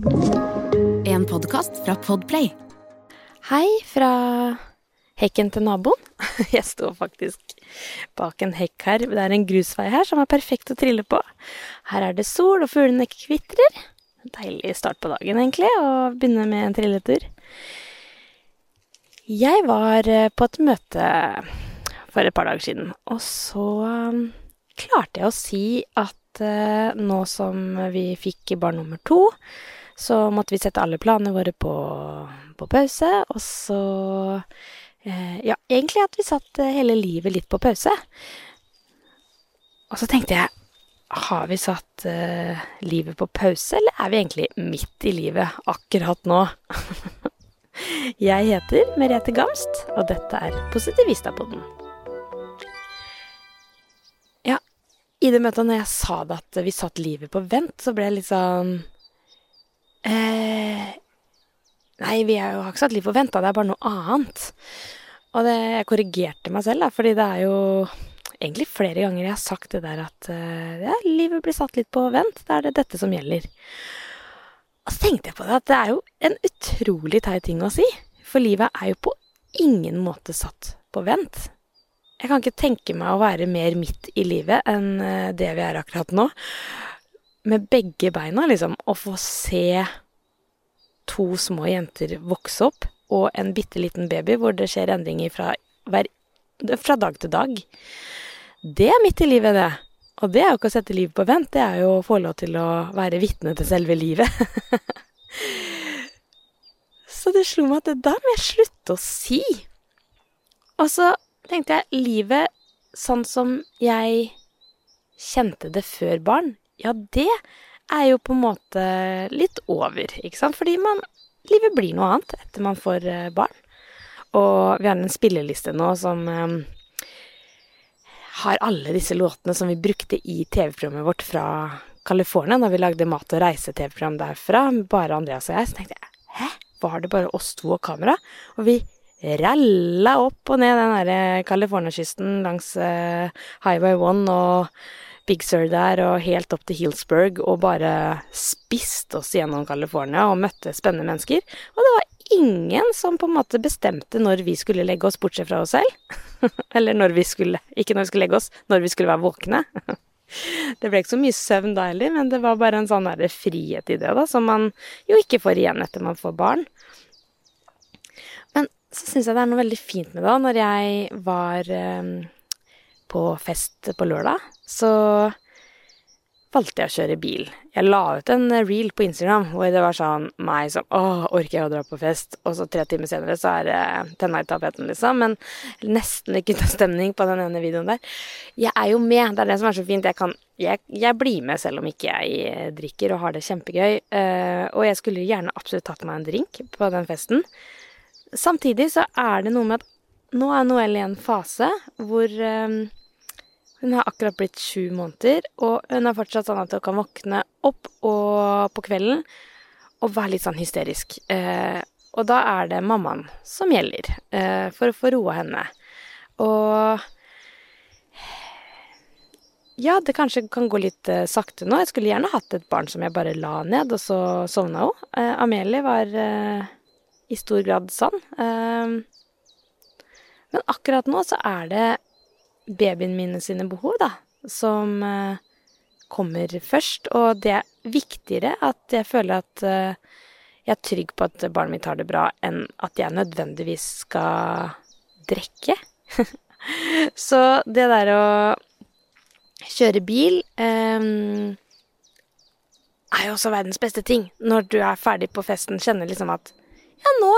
En podkast fra Podplay. Hei fra hekken til naboen. Jeg står faktisk bak en hekk her. Det er en grusvei her som er perfekt å trille på. Her er det sol, og fuglene kvitrer. Deilig start på dagen, egentlig, å begynne med en trilletur. Jeg var eh, på et møte for et par dager siden, og så um, klarte jeg å si at uh, nå som vi fikk barn nummer to, så måtte vi sette alle planene våre på, på pause, og så eh, Ja, egentlig at vi satte hele livet litt på pause. Og så tenkte jeg Har vi satt eh, livet på pause, eller er vi egentlig midt i livet akkurat nå? jeg heter Merete Gamst, og dette er Positivistapodden. Ja, i det møtet når jeg sa det at vi satt livet på vent, så ble jeg litt sånn Eh, nei, vi har jo ikke satt liv på vent. Det er bare noe annet. Og det, jeg korrigerte meg selv, da, fordi det er jo egentlig flere ganger jeg har sagt det der at uh, ja, livet blir satt litt på vent. Da er det dette som gjelder. Og så tenkte jeg på det at det er jo en utrolig teit ting å si. For livet er jo på ingen måte satt på vent. Jeg kan ikke tenke meg å være mer midt i livet enn uh, det vi er akkurat nå med begge beina, liksom, å få se to små jenter vokse opp, og en bitte liten baby hvor det skjer endringer fra, hver, fra dag til dag. Det er midt i livet, det. Og det er jo ikke å sette livet på vent, det er jo å få lov til å være vitne til selve livet. så det slo meg at det der må jeg slutte å si. Og så tenkte jeg livet sånn som jeg kjente det før barn, ja, det er jo på en måte litt over, ikke sant? Fordi man Livet blir noe annet etter man får eh, barn. Og vi har en spilleliste nå som um, har alle disse låtene som vi brukte i TV-programmet vårt fra California, da vi lagde mat- og reise-TV-program derfra, bare Andreas og jeg. Så tenkte jeg hæ, var det bare oss to og kamera? Og vi ralla opp og ned den derre California-kysten langs uh, Highway 1 og Big Sur der og helt opp til Hillsburg og bare spiste oss gjennom California og møtte spennende mennesker. Og det var ingen som på en måte bestemte når vi skulle legge oss, bortsett fra oss selv. Eller når vi skulle Ikke når vi skulle legge oss, når vi skulle være våkne. Det ble ikke så mye søvn da heller, men det var bare en sånn der frihet i det, da, som man jo ikke får igjen etter man får barn. Men så syns jeg det er noe veldig fint med det, når jeg var um, på fest på lørdag, så valgte jeg å kjøre bil. Jeg la ut en reel på Instagram hvor det var sånn meg som Å, orker jeg å dra på fest? Og så tre timer senere så er det tenna i tapeten, liksom. Men nesten ikke stemning på den ene videoen der. Jeg er jo med. Det er det som er så fint. Jeg kan Jeg, jeg blir med selv om ikke jeg drikker og har det kjempegøy. Uh, og jeg skulle gjerne absolutt tatt meg en drink på den festen. Samtidig så er det noe med at nå er Noel i en fase hvor um, hun har akkurat blitt sju måneder, og hun er fortsatt sånn at hun kan våkne opp på kvelden og være litt sånn hysterisk. Eh, og da er det mammaen som gjelder, eh, for å få roa henne. Og ja, det kanskje kan gå litt eh, sakte nå. Jeg skulle gjerne hatt et barn som jeg bare la ned, og så sovna hun. Eh, Amelie var eh, i stor grad sånn. Men akkurat nå så er det babyen mine sine behov, da, som uh, kommer først. Og det er viktigere at jeg føler at uh, jeg er trygg på at barnet mitt har det bra, enn at jeg nødvendigvis skal drikke. Så det der å kjøre bil um, er jo også verdens beste ting. Når du er ferdig på festen, kjenner liksom at ja, nå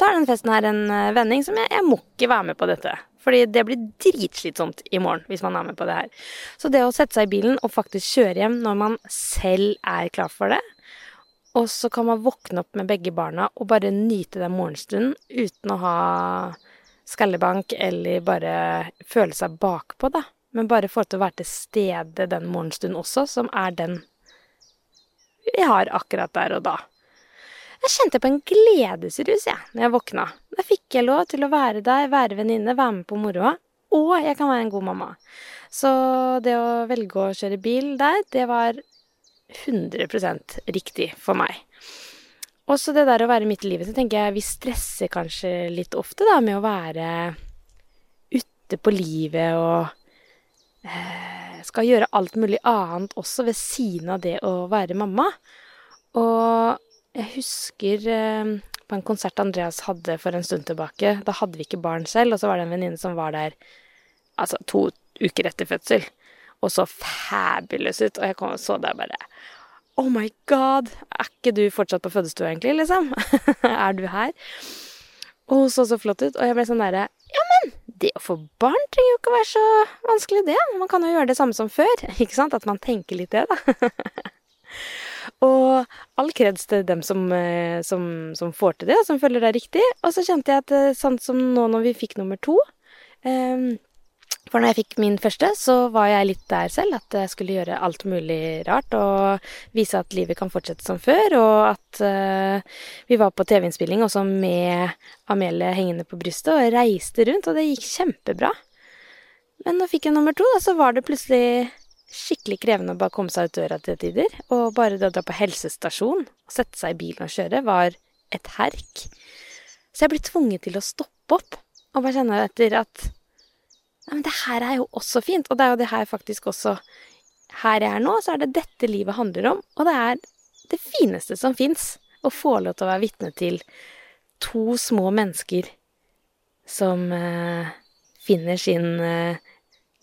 tar den festen her en vending som jeg, jeg må ikke være med på dette. Fordi det blir dritslitsomt i morgen hvis man er med på det her. Så det å sette seg i bilen og faktisk kjøre hjem når man selv er klar for det, og så kan man våkne opp med begge barna og bare nyte den morgenstunden uten å ha skallebank eller bare føle seg bakpå, da. Men bare få til å være til stede den morgenstunden også, som er den vi har akkurat der og da. Jeg kjente på en gledesrus, jeg, når jeg våkna. Da fikk jeg lov til å være der, være venninne, være med på moroa. Og jeg kan være en god mamma. Så det å velge å kjøre bil der, det var 100% riktig for meg. også det der å være midt i livet, så tenker jeg vi stresser kanskje litt ofte da med å være ute på livet og eh, skal gjøre alt mulig annet også ved siden av det å være mamma. Og jeg husker eh, på en konsert Andreas hadde for en stund tilbake. Da hadde vi ikke barn selv, og så var det en venninne som var der altså to uker etter fødsel. Og så fabulous ut. Og jeg kom og så der bare Oh my god! Er ikke du fortsatt på fødestua, egentlig, liksom? er du her? Og hun så så flott ut, og jeg ble sånn derre Ja, men det å få barn trenger jo ikke å være så vanskelig, det. Man kan jo gjøre det samme som før. Ikke sant? At man tenker litt det, da. og all kreds til dem som, eh, som, som, får til det, og som føler det er riktig. Og så kjente jeg at sånn som nå når vi fikk nummer to um, for når jeg fikk min første, så var jeg litt der selv, at jeg skulle gjøre alt mulig rart og vise at livet kan fortsette som før, og at uh, vi var på TV-innspilling også med Amelie hengende på brystet og reiste rundt, og det gikk kjempebra. Men nå fikk jeg nummer to, da, så var det plutselig skikkelig krevende å bare komme seg ut døra til tider. Og bare det å dra på helsestasjon og sette seg i bilen og kjøre var et herk. Så jeg ble tvunget til å stoppe opp og bare kjenne etter at ja, men det her er jo også fint. Og det er jo det her faktisk også Her jeg er nå, så er det dette livet handler om. Og det er det fineste som fins. Å få lov til å være vitne til to små mennesker som eh, finner sin eh,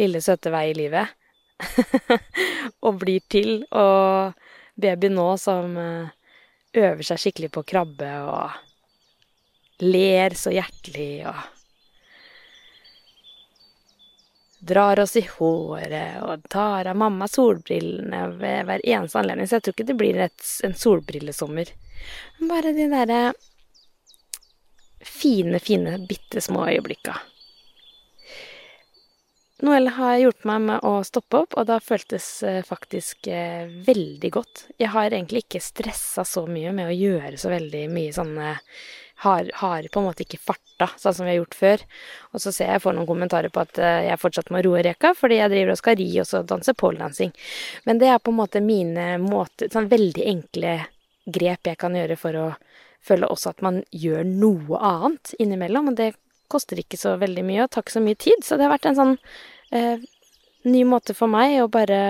lille, søte vei i livet. og blir til. Og baby nå som eh, øver seg skikkelig på krabbe og ler så hjertelig og drar oss i håret og tar av mamma solbrillene ved hver eneste anledning. Så jeg tror ikke det blir et, en solbrillesommer. Bare de derre fine, fine, bitte små øyeblikka. Noel har hjulpet meg med å stoppe opp, og det føltes eh, faktisk eh, veldig godt. Jeg har egentlig ikke stressa så mye med å gjøre så veldig mye sånne har, har, på en måte ikke farta, sånn som vi har gjort før. Og så ser jeg får noen kommentarer på at eh, jeg fortsatt må roe reka, fordi jeg driver og skal ri og så danse poledancing. Men det er på en måte mine måter Sånn veldig enkle grep jeg kan gjøre for å føle også at man gjør noe annet innimellom. Og det koster ikke så veldig mye og tar ikke så mye tid, så det har vært en sånn ny måte for meg å bare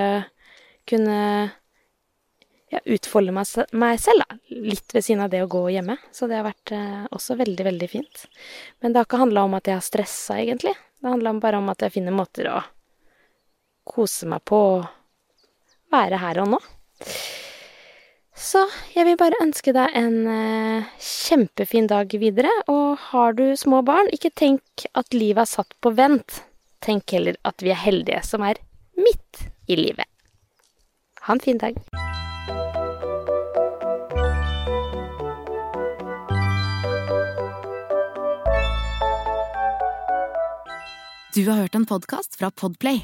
kunne ja, utfolde meg, meg, selv, da. Litt ved siden av det å gå hjemme. Så det har vært eh, også veldig, veldig fint. Men det har ikke handla om at jeg har stressa, egentlig. Det handla bare om at jeg finner måter å kose meg på og være her og nå. Så jeg vil bare ønske deg en eh, kjempefin dag videre. Og har du små barn, ikke tenk at livet er satt på vent. Tenk heller at vi er heldige som er midt i livet. Ha en fin dag. Du har hørt en podkast fra Podplay.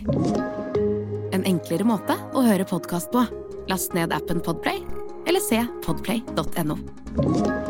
En enklere måte å høre podkast på. Last ned appen Podplay eller se podplay.no.